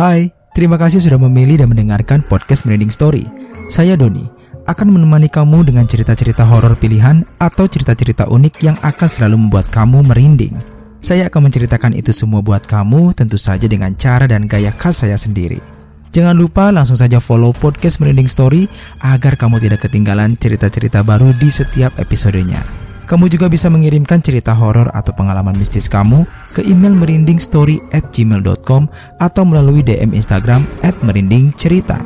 Hai, terima kasih sudah memilih dan mendengarkan podcast Merinding Story. Saya Doni, akan menemani kamu dengan cerita-cerita horor pilihan atau cerita-cerita unik yang akan selalu membuat kamu merinding. Saya akan menceritakan itu semua buat kamu tentu saja dengan cara dan gaya khas saya sendiri. Jangan lupa langsung saja follow podcast Merinding Story agar kamu tidak ketinggalan cerita-cerita baru di setiap episodenya. Kamu juga bisa mengirimkan cerita horor atau pengalaman mistis kamu ke email merindingstory at gmail.com atau melalui DM Instagram at merindingcerita.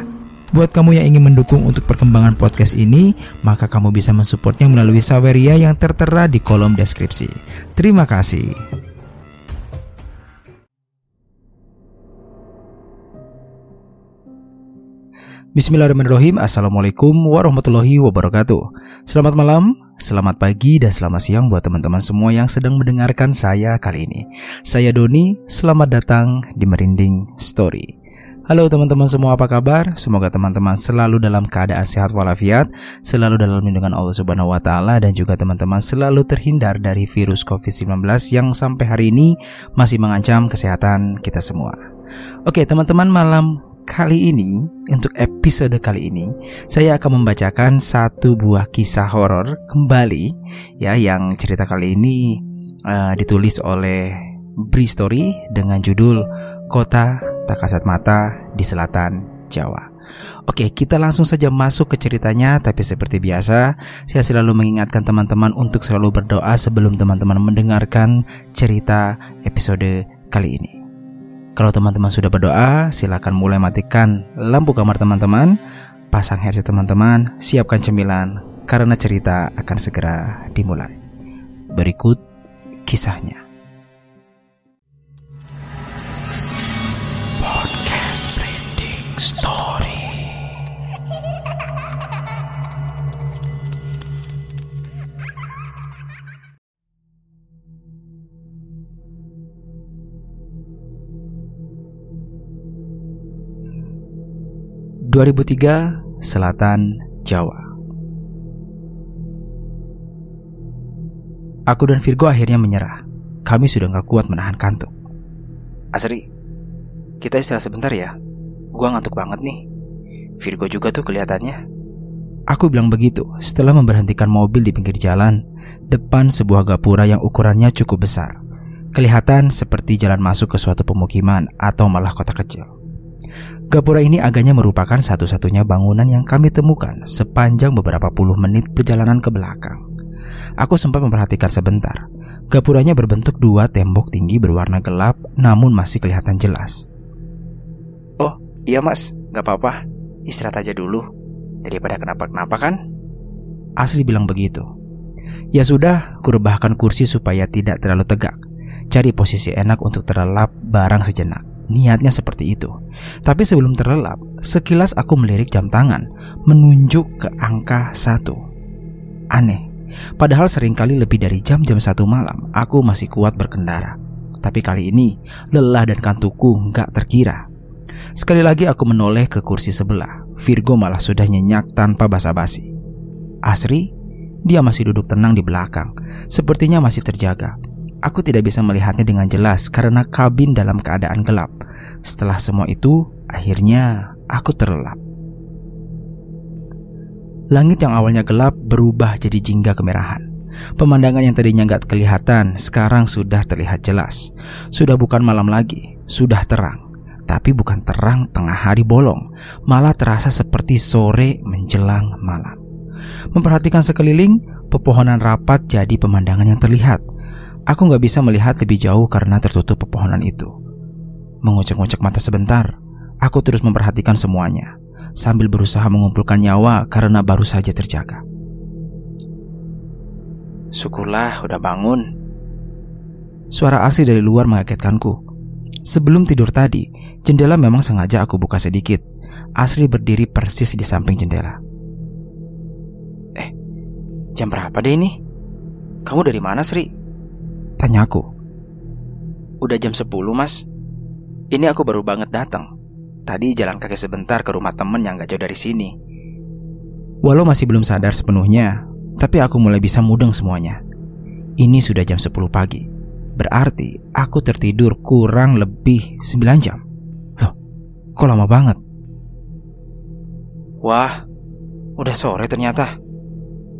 Buat kamu yang ingin mendukung untuk perkembangan podcast ini, maka kamu bisa mensupportnya melalui Saweria yang tertera di kolom deskripsi. Terima kasih. Bismillahirrahmanirrahim Assalamualaikum warahmatullahi wabarakatuh Selamat malam, selamat pagi, dan selamat siang buat teman-teman semua yang sedang mendengarkan saya kali ini. Saya Doni, selamat datang di Merinding Story. Halo teman-teman semua apa kabar? Semoga teman-teman selalu dalam keadaan sehat walafiat Selalu dalam lindungan Allah subhanahu wa ta'ala Dan juga teman-teman selalu terhindar dari virus COVID-19 Yang sampai hari ini masih mengancam kesehatan kita semua. Oke teman-teman malam Kali ini, untuk episode kali ini, saya akan membacakan satu buah kisah horor kembali ya yang cerita kali ini uh, ditulis oleh Bri Story dengan judul Kota Tak Kasat Mata di Selatan Jawa. Oke, kita langsung saja masuk ke ceritanya, tapi seperti biasa, saya selalu mengingatkan teman-teman untuk selalu berdoa sebelum teman-teman mendengarkan cerita episode kali ini. Kalau teman-teman sudah berdoa, silakan mulai matikan lampu kamar teman-teman, pasang headset teman-teman, siapkan cemilan karena cerita akan segera dimulai. Berikut kisahnya. ...2003, Selatan Jawa. Aku dan Virgo akhirnya menyerah. Kami sudah gak kuat menahan kantuk. Asri, kita istirahat sebentar ya. Gua ngantuk banget nih. Virgo juga tuh kelihatannya. Aku bilang begitu setelah memberhentikan mobil di pinggir jalan depan sebuah gapura yang ukurannya cukup besar. Kelihatan seperti jalan masuk ke suatu pemukiman atau malah kota kecil. Gapura ini agaknya merupakan satu-satunya bangunan yang kami temukan sepanjang beberapa puluh menit perjalanan ke belakang. Aku sempat memperhatikan sebentar. Gapuranya berbentuk dua tembok tinggi berwarna gelap namun masih kelihatan jelas. Oh, iya mas, gak apa-apa. Istirahat aja dulu. Daripada kenapa-kenapa kan? Asli bilang begitu. Ya sudah, kurebahkan kursi supaya tidak terlalu tegak. Cari posisi enak untuk terlelap barang sejenak. Niatnya seperti itu. Tapi sebelum terlelap, sekilas aku melirik jam tangan, menunjuk ke angka satu. Aneh, padahal sering kali lebih dari jam-jam satu malam, aku masih kuat berkendara. Tapi kali ini, lelah dan kantuku nggak terkira. Sekali lagi aku menoleh ke kursi sebelah. Virgo malah sudah nyenyak tanpa basa-basi. Asri, dia masih duduk tenang di belakang, sepertinya masih terjaga. Aku tidak bisa melihatnya dengan jelas karena kabin dalam keadaan gelap. Setelah semua itu, akhirnya aku terlelap. Langit yang awalnya gelap berubah jadi jingga kemerahan. Pemandangan yang tadinya nggak kelihatan sekarang sudah terlihat jelas. Sudah bukan malam lagi, sudah terang. Tapi bukan terang tengah hari bolong, malah terasa seperti sore menjelang malam. Memperhatikan sekeliling, pepohonan rapat jadi pemandangan yang terlihat. Aku nggak bisa melihat lebih jauh karena tertutup pepohonan itu. Mengucek-ngucek mata sebentar, aku terus memperhatikan semuanya sambil berusaha mengumpulkan nyawa karena baru saja terjaga. Syukurlah udah bangun. Suara asli dari luar mengagetkanku. Sebelum tidur tadi, jendela memang sengaja aku buka sedikit. Asri berdiri persis di samping jendela. Eh, jam berapa deh ini? Kamu dari mana, Sri? Tanya aku. Udah jam 10, Mas. Ini aku baru banget datang. Tadi jalan kaki sebentar ke rumah temen yang gak jauh dari sini. Walau masih belum sadar sepenuhnya, tapi aku mulai bisa mudeng semuanya. Ini sudah jam 10 pagi. Berarti aku tertidur kurang lebih 9 jam. Loh, kok lama banget? Wah, udah sore ternyata.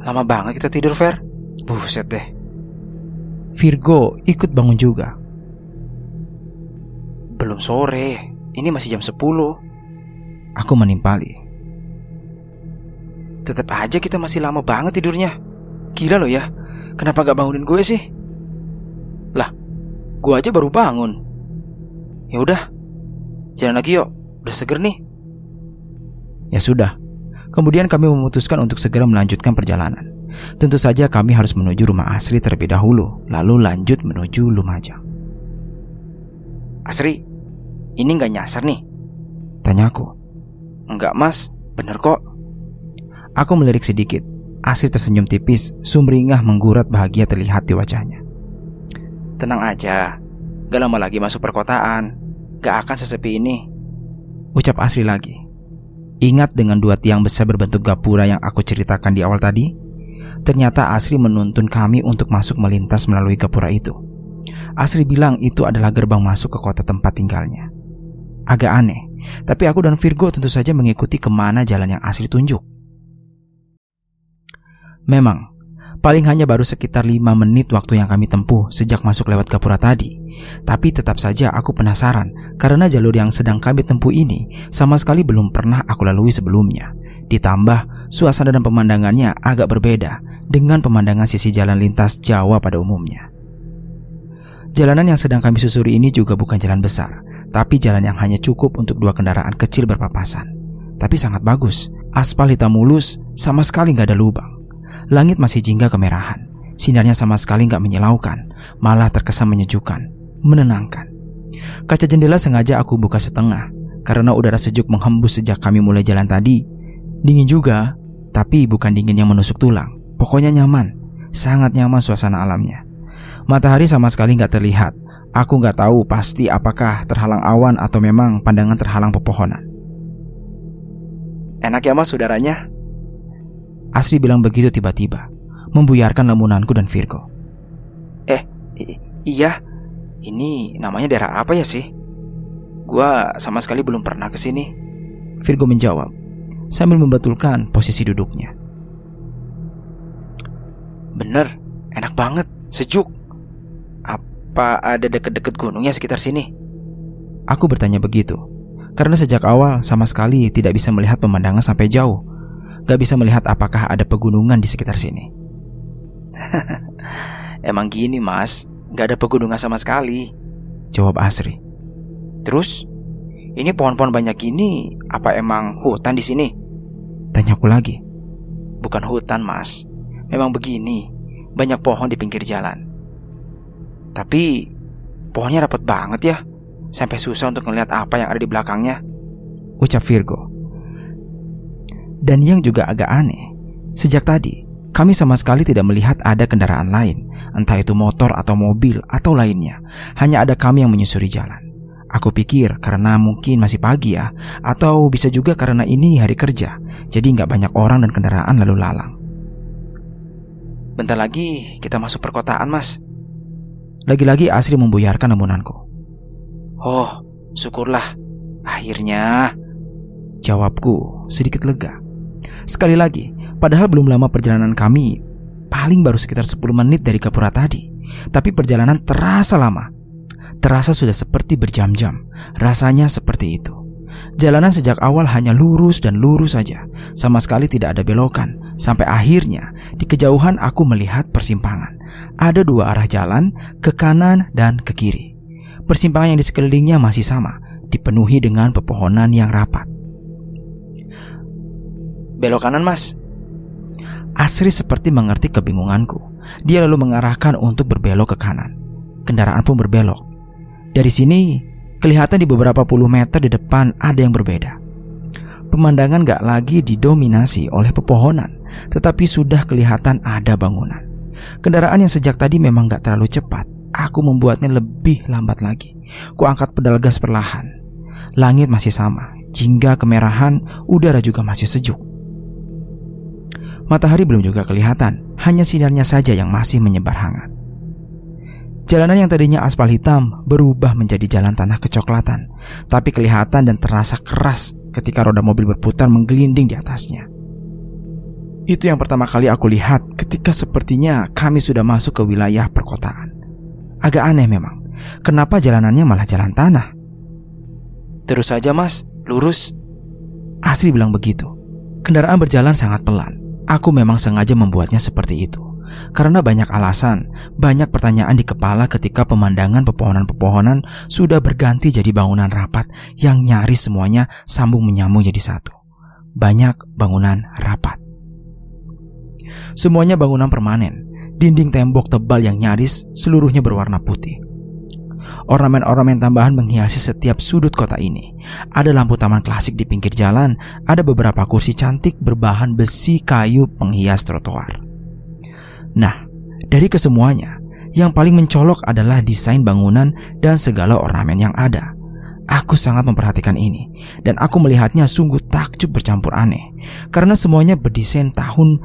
Lama banget kita tidur, Fer. Buset deh. Virgo ikut bangun juga. Belum sore, ini masih jam 10. Aku menimpali. Tetap aja kita masih lama banget tidurnya. Gila loh ya, kenapa gak bangunin gue sih? Lah, gue aja baru bangun. Ya udah, jalan lagi yuk. Udah seger nih. Ya sudah. Kemudian kami memutuskan untuk segera melanjutkan perjalanan. Tentu saja kami harus menuju rumah Asri terlebih dahulu, lalu lanjut menuju Lumajang. Asri, ini nggak nyasar nih? Tanyaku. Enggak mas, bener kok. Aku melirik sedikit. Asri tersenyum tipis, sumringah menggurat bahagia terlihat di wajahnya. Tenang aja, gak lama lagi masuk perkotaan. Gak akan sesepi ini. Ucap Asri lagi. Ingat dengan dua tiang besar berbentuk gapura yang aku ceritakan di awal tadi? Ternyata Asri menuntun kami untuk masuk melintas melalui gapura itu. Asri bilang itu adalah gerbang masuk ke kota tempat tinggalnya. Agak aneh, tapi aku dan Virgo tentu saja mengikuti ke mana jalan yang Asri tunjuk. Memang, paling hanya baru sekitar 5 menit waktu yang kami tempuh sejak masuk lewat gapura tadi. Tapi tetap saja aku penasaran karena jalur yang sedang kami tempuh ini sama sekali belum pernah aku lalui sebelumnya. Ditambah, suasana dan pemandangannya agak berbeda dengan pemandangan sisi jalan lintas Jawa pada umumnya. Jalanan yang sedang kami susuri ini juga bukan jalan besar, tapi jalan yang hanya cukup untuk dua kendaraan kecil berpapasan. Tapi sangat bagus, aspal hitam mulus, sama sekali nggak ada lubang. Langit masih jingga kemerahan, sinarnya sama sekali nggak menyilaukan, malah terkesan menyejukkan, menenangkan. Kaca jendela sengaja aku buka setengah, karena udara sejuk menghembus sejak kami mulai jalan tadi Dingin juga, tapi bukan dingin yang menusuk tulang. Pokoknya nyaman, sangat nyaman suasana alamnya. Matahari sama sekali nggak terlihat. Aku nggak tahu pasti apakah terhalang awan atau memang pandangan terhalang pepohonan. Enak ya mas saudaranya? Asri bilang begitu tiba-tiba, membuyarkan lamunanku dan Virgo. Eh, iya, ini namanya daerah apa ya sih? Gua sama sekali belum pernah ke sini. Virgo menjawab sambil membetulkan posisi duduknya. Bener, enak banget, sejuk. Apa ada deket-deket gunungnya sekitar sini? Aku bertanya begitu, karena sejak awal sama sekali tidak bisa melihat pemandangan sampai jauh. Gak bisa melihat apakah ada pegunungan di sekitar sini. Emang gini mas, gak ada pegunungan sama sekali. Jawab Asri. Terus, ini pohon-pohon banyak gini, apa emang hutan di sini? Tanyaku lagi. Bukan hutan, Mas. Memang begini, banyak pohon di pinggir jalan. Tapi pohonnya rapat banget ya, sampai susah untuk melihat apa yang ada di belakangnya. Ucap Virgo. Dan yang juga agak aneh, sejak tadi kami sama sekali tidak melihat ada kendaraan lain, entah itu motor atau mobil atau lainnya. Hanya ada kami yang menyusuri jalan. Aku pikir karena mungkin masih pagi ya, atau bisa juga karena ini hari kerja, jadi nggak banyak orang dan kendaraan lalu lalang. Bentar lagi kita masuk perkotaan, Mas. Lagi-lagi Asri membuyarkan lamunanku. Oh, syukurlah. Akhirnya, jawabku sedikit lega. Sekali lagi, padahal belum lama perjalanan kami, paling baru sekitar 10 menit dari Gapura tadi. Tapi perjalanan terasa lama Terasa sudah seperti berjam-jam, rasanya seperti itu. Jalanan sejak awal hanya lurus dan lurus saja, sama sekali tidak ada belokan. Sampai akhirnya di kejauhan aku melihat persimpangan. Ada dua arah jalan, ke kanan dan ke kiri. Persimpangan yang di sekelilingnya masih sama, dipenuhi dengan pepohonan yang rapat. Belok kanan, Mas. Asri seperti mengerti kebingunganku. Dia lalu mengarahkan untuk berbelok ke kanan. Kendaraan pun berbelok. Dari sini, kelihatan di beberapa puluh meter di depan ada yang berbeda. Pemandangan gak lagi didominasi oleh pepohonan, tetapi sudah kelihatan ada bangunan. Kendaraan yang sejak tadi memang gak terlalu cepat. Aku membuatnya lebih lambat lagi. Ku angkat pedal gas perlahan. Langit masih sama, jingga kemerahan, udara juga masih sejuk. Matahari belum juga kelihatan, hanya sinarnya saja yang masih menyebar hangat. Jalanan yang tadinya aspal hitam berubah menjadi jalan tanah kecoklatan, tapi kelihatan dan terasa keras ketika roda mobil berputar menggelinding di atasnya. Itu yang pertama kali aku lihat ketika sepertinya kami sudah masuk ke wilayah perkotaan. Agak aneh memang, kenapa jalanannya malah jalan tanah? Terus saja mas, lurus. Asri bilang begitu. Kendaraan berjalan sangat pelan. Aku memang sengaja membuatnya seperti itu. Karena banyak alasan, banyak pertanyaan di kepala ketika pemandangan pepohonan-pepohonan sudah berganti jadi bangunan rapat yang nyaris semuanya sambung menyambung jadi satu. Banyak bangunan rapat. Semuanya bangunan permanen, dinding tembok tebal yang nyaris seluruhnya berwarna putih. Ornamen-ornamen tambahan menghiasi setiap sudut kota ini. Ada lampu taman klasik di pinggir jalan, ada beberapa kursi cantik berbahan besi kayu penghias trotoar. Nah, dari kesemuanya, yang paling mencolok adalah desain bangunan dan segala ornamen yang ada. Aku sangat memperhatikan ini dan aku melihatnya sungguh takjub bercampur aneh karena semuanya berdesain tahun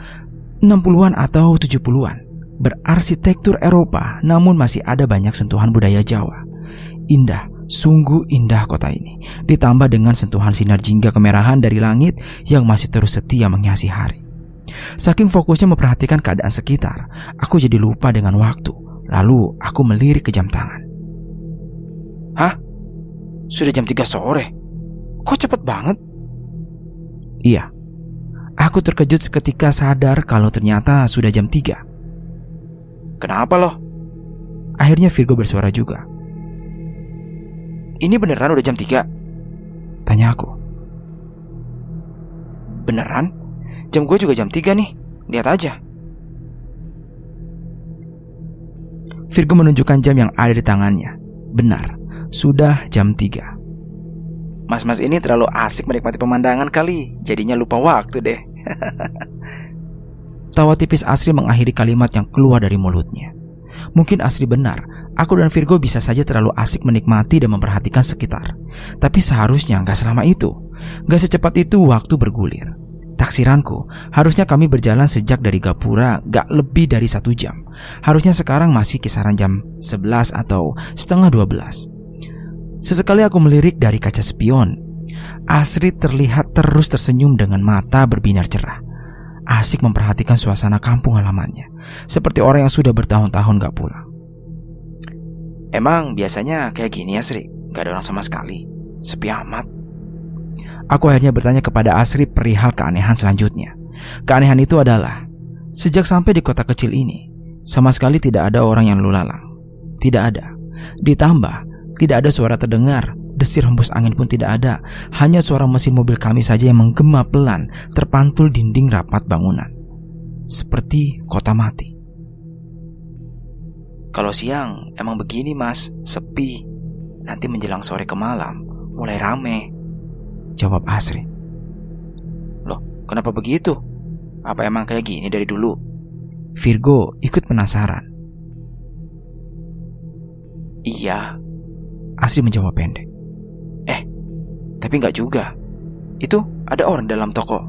60-an atau 70-an. Berarsitektur Eropa namun masih ada banyak sentuhan budaya Jawa. Indah, sungguh indah kota ini. Ditambah dengan sentuhan sinar jingga kemerahan dari langit yang masih terus setia menghiasi hari. Saking fokusnya memperhatikan keadaan sekitar, aku jadi lupa dengan waktu. Lalu aku melirik ke jam tangan. Hah? Sudah jam 3 sore? Kok cepet banget? Iya. Aku terkejut seketika sadar kalau ternyata sudah jam 3. Kenapa loh? Akhirnya Virgo bersuara juga. Ini beneran udah jam 3? Tanya aku. Beneran? Jam gue juga jam 3 nih, lihat aja. Virgo menunjukkan jam yang ada di tangannya. Benar, sudah jam 3. Mas-mas ini terlalu asik menikmati pemandangan kali, jadinya lupa waktu deh. Tawa tipis Asri mengakhiri kalimat yang keluar dari mulutnya. Mungkin Asri benar, aku dan Virgo bisa saja terlalu asik menikmati dan memperhatikan sekitar. Tapi seharusnya nggak selama itu. Nggak secepat itu waktu bergulir. Taksiranku, harusnya kami berjalan sejak dari Gapura gak lebih dari satu jam. Harusnya sekarang masih kisaran jam 11 atau setengah 12. Sesekali aku melirik dari kaca spion. Asri terlihat terus tersenyum dengan mata berbinar cerah. Asik memperhatikan suasana kampung halamannya. Seperti orang yang sudah bertahun-tahun gak pulang. Emang biasanya kayak gini ya Sri? Gak ada orang sama sekali. Sepi amat. Aku akhirnya bertanya kepada Asri perihal keanehan selanjutnya. Keanehan itu adalah sejak sampai di kota kecil ini, sama sekali tidak ada orang yang lalu lalang. Tidak ada. Ditambah, tidak ada suara terdengar, desir hembus angin pun tidak ada, hanya suara mesin mobil kami saja yang menggema pelan terpantul dinding rapat bangunan. Seperti kota mati. Kalau siang emang begini mas, sepi. Nanti menjelang sore ke malam, mulai rame. Jawab Asri. Loh, kenapa begitu? Apa emang kayak gini dari dulu? Virgo ikut penasaran. Iya, Asri menjawab pendek. Tapi nggak juga. Itu ada orang dalam toko.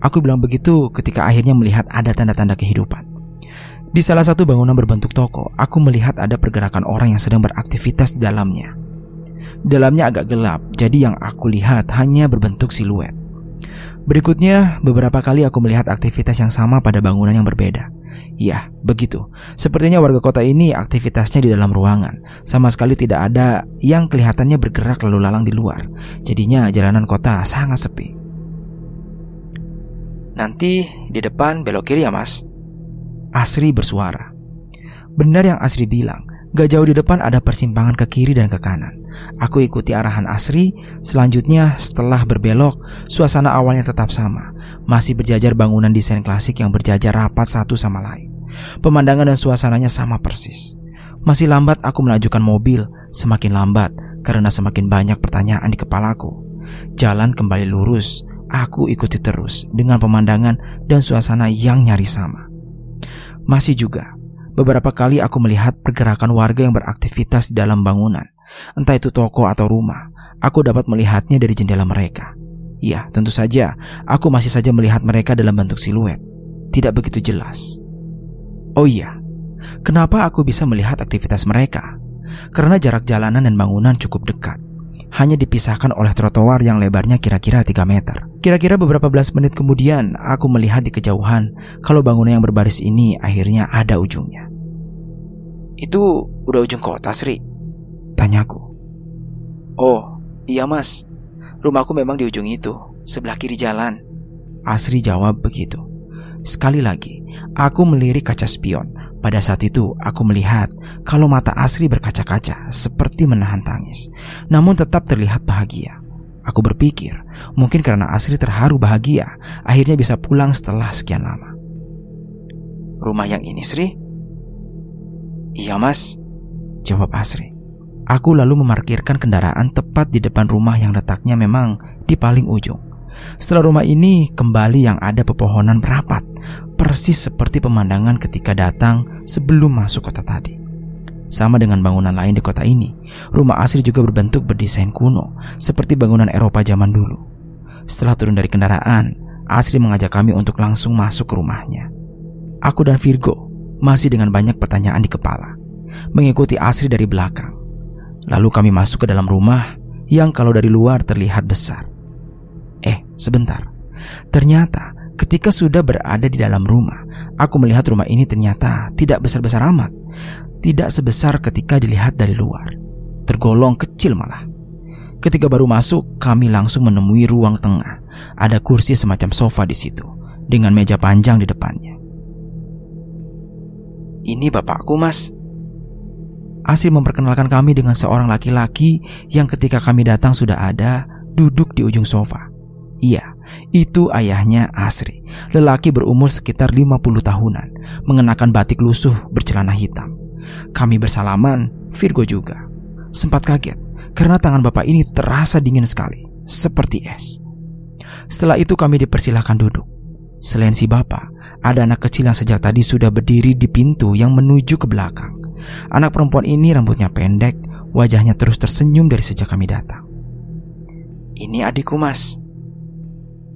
Aku bilang begitu ketika akhirnya melihat ada tanda-tanda kehidupan. Di salah satu bangunan berbentuk toko, aku melihat ada pergerakan orang yang sedang beraktivitas di dalamnya. Dalamnya agak gelap, jadi yang aku lihat hanya berbentuk siluet. Berikutnya, beberapa kali aku melihat aktivitas yang sama pada bangunan yang berbeda. Ya, begitu. Sepertinya warga kota ini aktivitasnya di dalam ruangan. Sama sekali tidak ada yang kelihatannya bergerak lalu lalang di luar. Jadinya jalanan kota sangat sepi. Nanti di depan belok kiri ya mas. Asri bersuara. Benar yang Asri bilang, Gak jauh di depan ada persimpangan ke kiri dan ke kanan. Aku ikuti arahan Asri. Selanjutnya, setelah berbelok, suasana awalnya tetap sama. Masih berjajar bangunan desain klasik yang berjajar rapat satu sama lain. Pemandangan dan suasananya sama persis. Masih lambat aku menajukan mobil, semakin lambat karena semakin banyak pertanyaan di kepalaku. Jalan kembali lurus, aku ikuti terus dengan pemandangan dan suasana yang nyaris sama. Masih juga, Beberapa kali aku melihat pergerakan warga yang beraktivitas di dalam bangunan, entah itu toko atau rumah. Aku dapat melihatnya dari jendela mereka. Ya, tentu saja, aku masih saja melihat mereka dalam bentuk siluet. Tidak begitu jelas. Oh iya, Kenapa aku bisa melihat aktivitas mereka? Karena jarak jalanan dan bangunan cukup dekat. Hanya dipisahkan oleh trotoar yang lebarnya kira-kira 3 meter. Kira-kira beberapa belas menit kemudian, aku melihat di kejauhan kalau bangunan yang berbaris ini akhirnya ada ujungnya. Itu udah ujung kota, Sri? Tanyaku. Oh, iya mas. Rumahku memang di ujung itu, sebelah kiri jalan. Asri jawab begitu. Sekali lagi, aku melirik kaca spion. Pada saat itu, aku melihat kalau mata Asri berkaca-kaca seperti menahan tangis, namun tetap terlihat bahagia. Aku berpikir, mungkin karena Asri terharu bahagia, akhirnya bisa pulang setelah sekian lama. Rumah yang ini, Sri? Iya, Mas. Jawab Asri. Aku lalu memarkirkan kendaraan tepat di depan rumah yang letaknya memang di paling ujung. Setelah rumah ini kembali yang ada pepohonan merapat, persis seperti pemandangan ketika datang sebelum masuk kota tadi. Sama dengan bangunan lain di kota ini, rumah asli juga berbentuk berdesain kuno, seperti bangunan Eropa zaman dulu. Setelah turun dari kendaraan, Asri mengajak kami untuk langsung masuk ke rumahnya. Aku dan Virgo masih dengan banyak pertanyaan di kepala, mengikuti Asri dari belakang. Lalu kami masuk ke dalam rumah yang kalau dari luar terlihat besar. Eh, sebentar. Ternyata ketika sudah berada di dalam rumah, aku melihat rumah ini ternyata tidak besar-besar amat. Tidak sebesar ketika dilihat dari luar. Tergolong kecil malah. Ketika baru masuk, kami langsung menemui ruang tengah. Ada kursi semacam sofa di situ, dengan meja panjang di depannya. Ini bapakku, Mas. Asri memperkenalkan kami dengan seorang laki-laki yang ketika kami datang sudah ada duduk di ujung sofa. Iya, itu ayahnya Asri, lelaki berumur sekitar 50 tahunan, mengenakan batik lusuh bercelana hitam. Kami bersalaman, Virgo juga. Sempat kaget karena tangan bapak ini terasa dingin sekali, seperti es. Setelah itu kami dipersilahkan duduk. Selain si bapak, ada anak kecil yang sejak tadi sudah berdiri di pintu yang menuju ke belakang. Anak perempuan ini rambutnya pendek, wajahnya terus tersenyum dari sejak kami datang. Ini adikku mas,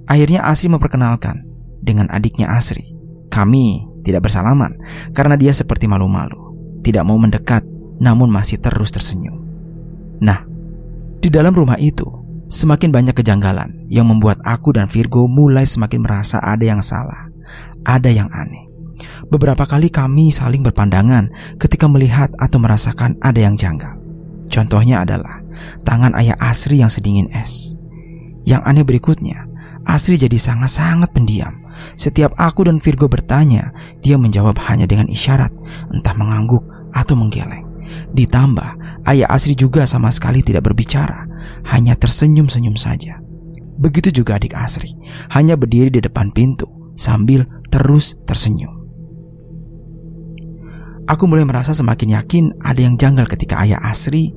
Akhirnya Asri memperkenalkan dengan adiknya Asri. Kami tidak bersalaman karena dia seperti malu-malu, tidak mau mendekat namun masih terus tersenyum. Nah, di dalam rumah itu semakin banyak kejanggalan yang membuat aku dan Virgo mulai semakin merasa ada yang salah, ada yang aneh. Beberapa kali kami saling berpandangan ketika melihat atau merasakan ada yang janggal. Contohnya adalah tangan ayah Asri yang sedingin es. Yang aneh berikutnya, Asri jadi sangat-sangat pendiam. Setiap aku dan Virgo bertanya, dia menjawab hanya dengan isyarat, entah mengangguk atau menggeleng. Ditambah, ayah Asri juga sama sekali tidak berbicara, hanya tersenyum-senyum saja. Begitu juga adik Asri, hanya berdiri di depan pintu sambil terus tersenyum. Aku mulai merasa semakin yakin ada yang janggal ketika ayah Asri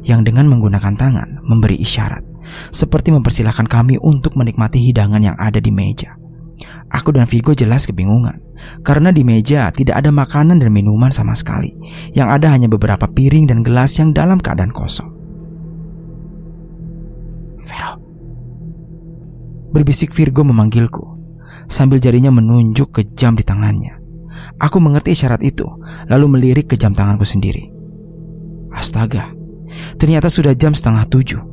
yang dengan menggunakan tangan memberi isyarat seperti mempersilahkan kami untuk menikmati hidangan yang ada di meja. Aku dan Vigo jelas kebingungan, karena di meja tidak ada makanan dan minuman sama sekali. Yang ada hanya beberapa piring dan gelas yang dalam keadaan kosong. Vero. Berbisik Virgo memanggilku, sambil jarinya menunjuk ke jam di tangannya. Aku mengerti isyarat itu, lalu melirik ke jam tanganku sendiri. Astaga, ternyata sudah jam setengah tujuh.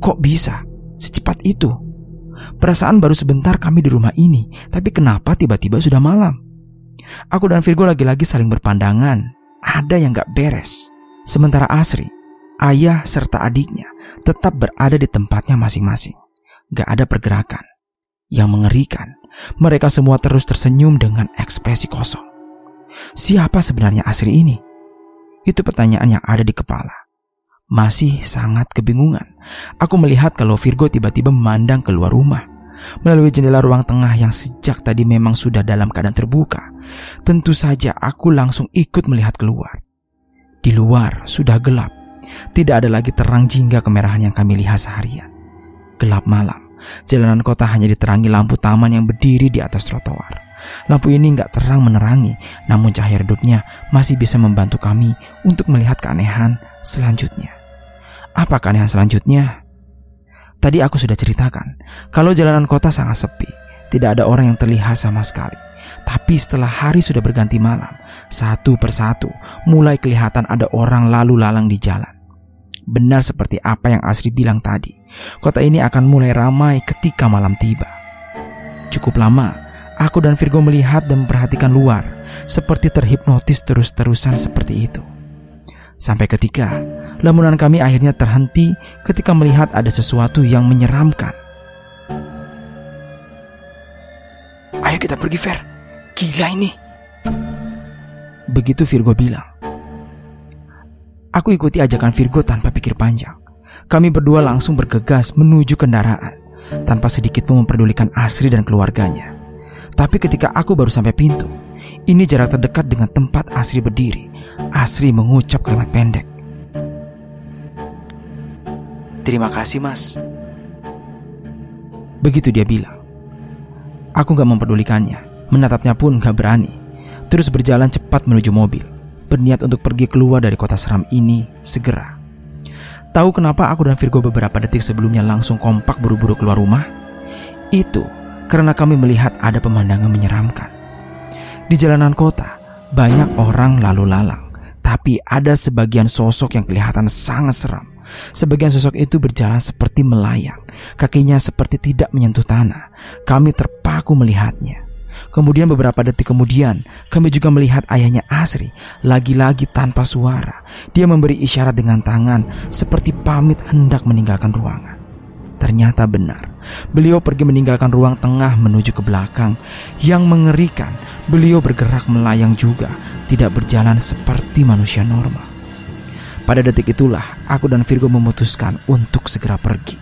Kok bisa? Secepat itu. Perasaan baru sebentar kami di rumah ini, tapi kenapa tiba-tiba sudah malam? Aku dan Virgo lagi-lagi saling berpandangan. Ada yang gak beres. Sementara Asri, ayah serta adiknya tetap berada di tempatnya masing-masing. Gak ada pergerakan. Yang mengerikan, mereka semua terus tersenyum dengan ekspresi kosong. Siapa sebenarnya Asri ini? Itu pertanyaan yang ada di kepala masih sangat kebingungan. Aku melihat kalau Virgo tiba-tiba memandang keluar rumah. Melalui jendela ruang tengah yang sejak tadi memang sudah dalam keadaan terbuka. Tentu saja aku langsung ikut melihat keluar. Di luar sudah gelap. Tidak ada lagi terang jingga kemerahan yang kami lihat seharian. Gelap malam. Jalanan kota hanya diterangi lampu taman yang berdiri di atas trotoar. Lampu ini nggak terang menerangi, namun cahaya redupnya masih bisa membantu kami untuk melihat keanehan selanjutnya. Apa keanehan selanjutnya? Tadi aku sudah ceritakan kalau jalanan kota sangat sepi tidak ada orang yang terlihat sama sekali. Tapi setelah hari sudah berganti malam, satu persatu mulai kelihatan ada orang lalu lalang di jalan. Benar seperti apa yang Asri bilang tadi, kota ini akan mulai ramai ketika malam tiba. Cukup lama, aku dan Virgo melihat dan memperhatikan luar, seperti terhipnotis terus-terusan seperti itu. Sampai ketika lamunan kami akhirnya terhenti ketika melihat ada sesuatu yang menyeramkan. Ayo kita pergi, Fer. Gila ini. Begitu Virgo bilang. Aku ikuti ajakan Virgo tanpa pikir panjang. Kami berdua langsung bergegas menuju kendaraan tanpa sedikit pun memperdulikan Asri dan keluarganya. Tapi ketika aku baru sampai pintu, ini jarak terdekat dengan tempat Asri berdiri. Asri mengucap kalimat pendek. Terima kasih mas. Begitu dia bilang. Aku gak memperdulikannya, menatapnya pun gak berani. Terus berjalan cepat menuju mobil, berniat untuk pergi keluar dari kota seram ini segera. Tahu kenapa aku dan Virgo beberapa detik sebelumnya langsung kompak buru-buru keluar rumah? Itu karena kami melihat ada pemandangan menyeramkan. Di jalanan kota, banyak orang lalu lalang, tapi ada sebagian sosok yang kelihatan sangat seram. Sebagian sosok itu berjalan seperti melayang, kakinya seperti tidak menyentuh tanah. Kami terpaku melihatnya. Kemudian beberapa detik kemudian, kami juga melihat ayahnya Asri lagi-lagi tanpa suara. Dia memberi isyarat dengan tangan seperti pamit hendak meninggalkan ruangan. Ternyata benar, beliau pergi meninggalkan ruang tengah menuju ke belakang. Yang mengerikan, beliau bergerak melayang juga, tidak berjalan seperti manusia normal. Pada detik itulah aku dan Virgo memutuskan untuk segera pergi.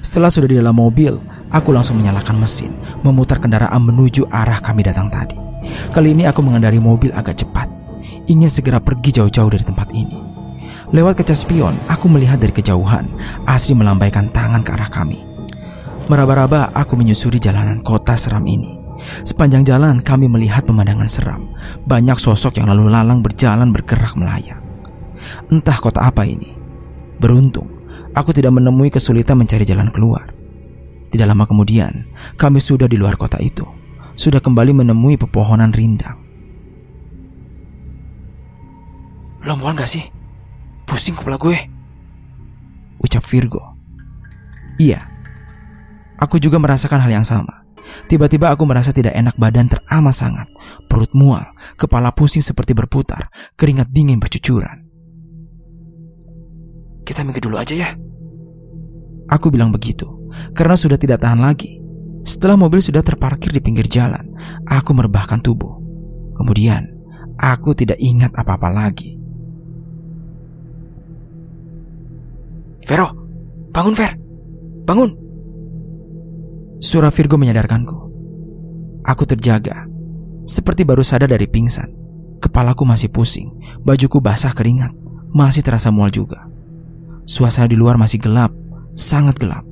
Setelah sudah di dalam mobil, aku langsung menyalakan mesin, memutar kendaraan menuju arah kami datang tadi. Kali ini aku mengendari mobil agak cepat, ingin segera pergi jauh-jauh dari tempat ini. Lewat kaca spion, aku melihat dari kejauhan, Asri melambaikan tangan ke arah kami. Meraba-raba aku menyusuri jalanan kota seram ini. Sepanjang jalan kami melihat pemandangan seram. Banyak sosok yang lalu lalang berjalan bergerak melayang. Entah kota apa ini. Beruntung, aku tidak menemui kesulitan mencari jalan keluar. Tidak lama kemudian, kami sudah di luar kota itu. Sudah kembali menemui pepohonan rindang. Lo mual gak sih? Pusing kepala gue. Ucap Virgo. Iya. Aku juga merasakan hal yang sama. Tiba-tiba aku merasa tidak enak badan teramat sangat. Perut mual, kepala pusing seperti berputar, keringat dingin bercucuran. Kita minggu dulu aja ya. Aku bilang begitu karena sudah tidak tahan lagi. Setelah mobil sudah terparkir di pinggir jalan, aku merebahkan tubuh. Kemudian, aku tidak ingat apa-apa lagi. Vero, bangun Ver, bangun. Suara Virgo menyadarkanku. Aku terjaga, seperti baru sadar dari pingsan. Kepalaku masih pusing, bajuku basah keringat, masih terasa mual juga. Suasana di luar masih gelap, sangat gelap.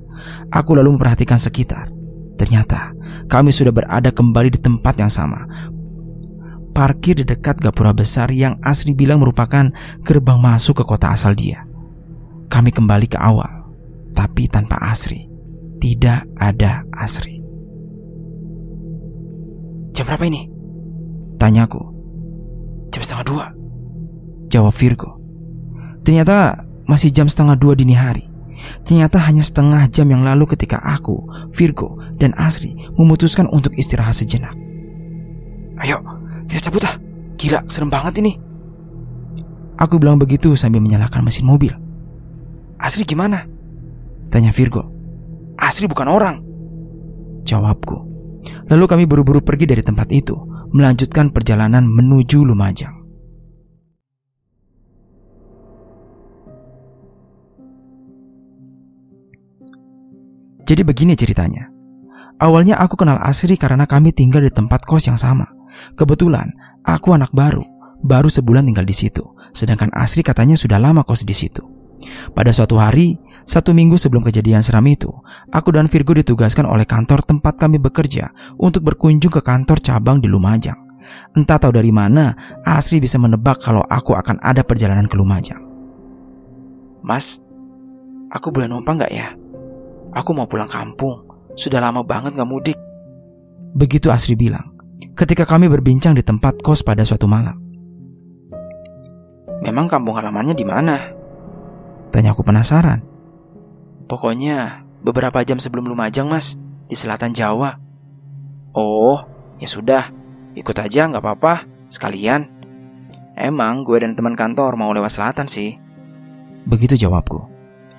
Aku lalu memperhatikan sekitar. Ternyata kami sudah berada kembali di tempat yang sama. Parkir di dekat gapura besar yang Asri bilang merupakan gerbang masuk ke kota asal dia. Kami kembali ke awal, tapi tanpa Asri. Tidak ada Asri. Jam berapa ini? Tanyaku. Jam setengah dua. Jawab Virgo. Ternyata masih jam setengah dua dini hari. Ternyata hanya setengah jam yang lalu ketika aku, Virgo, dan Asri memutuskan untuk istirahat sejenak. Ayo, kita cabut ah. Gila, serem banget ini. Aku bilang begitu sambil menyalakan mesin mobil. Asri gimana? Tanya Virgo. Asri bukan orang. Jawabku. Lalu kami buru-buru pergi dari tempat itu, melanjutkan perjalanan menuju Lumajang. Jadi begini ceritanya. Awalnya aku kenal Asri karena kami tinggal di tempat kos yang sama. Kebetulan aku anak baru, baru sebulan tinggal di situ, sedangkan Asri katanya sudah lama kos di situ. Pada suatu hari, satu minggu sebelum kejadian seram itu, aku dan Virgo ditugaskan oleh kantor tempat kami bekerja untuk berkunjung ke kantor cabang di Lumajang. Entah tahu dari mana, Asri bisa menebak kalau aku akan ada perjalanan ke Lumajang. Mas, aku boleh numpang gak ya? Aku mau pulang kampung. sudah lama banget gak mudik. Begitu Asri bilang, ketika kami berbincang di tempat kos pada suatu malam. Memang kampung halamannya di mana? Tanya aku penasaran. Pokoknya beberapa jam sebelum Lumajang, Mas, di selatan Jawa. Oh, ya sudah, ikut aja nggak apa-apa, sekalian. Emang gue dan teman kantor mau lewat selatan sih. Begitu jawabku.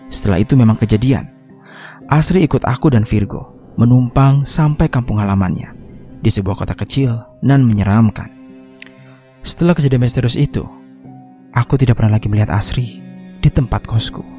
Setelah itu memang kejadian. Asri ikut aku dan Virgo menumpang sampai kampung halamannya di sebuah kota kecil dan menyeramkan. Setelah kejadian misterius itu, aku tidak pernah lagi melihat Asri di tempat kosku.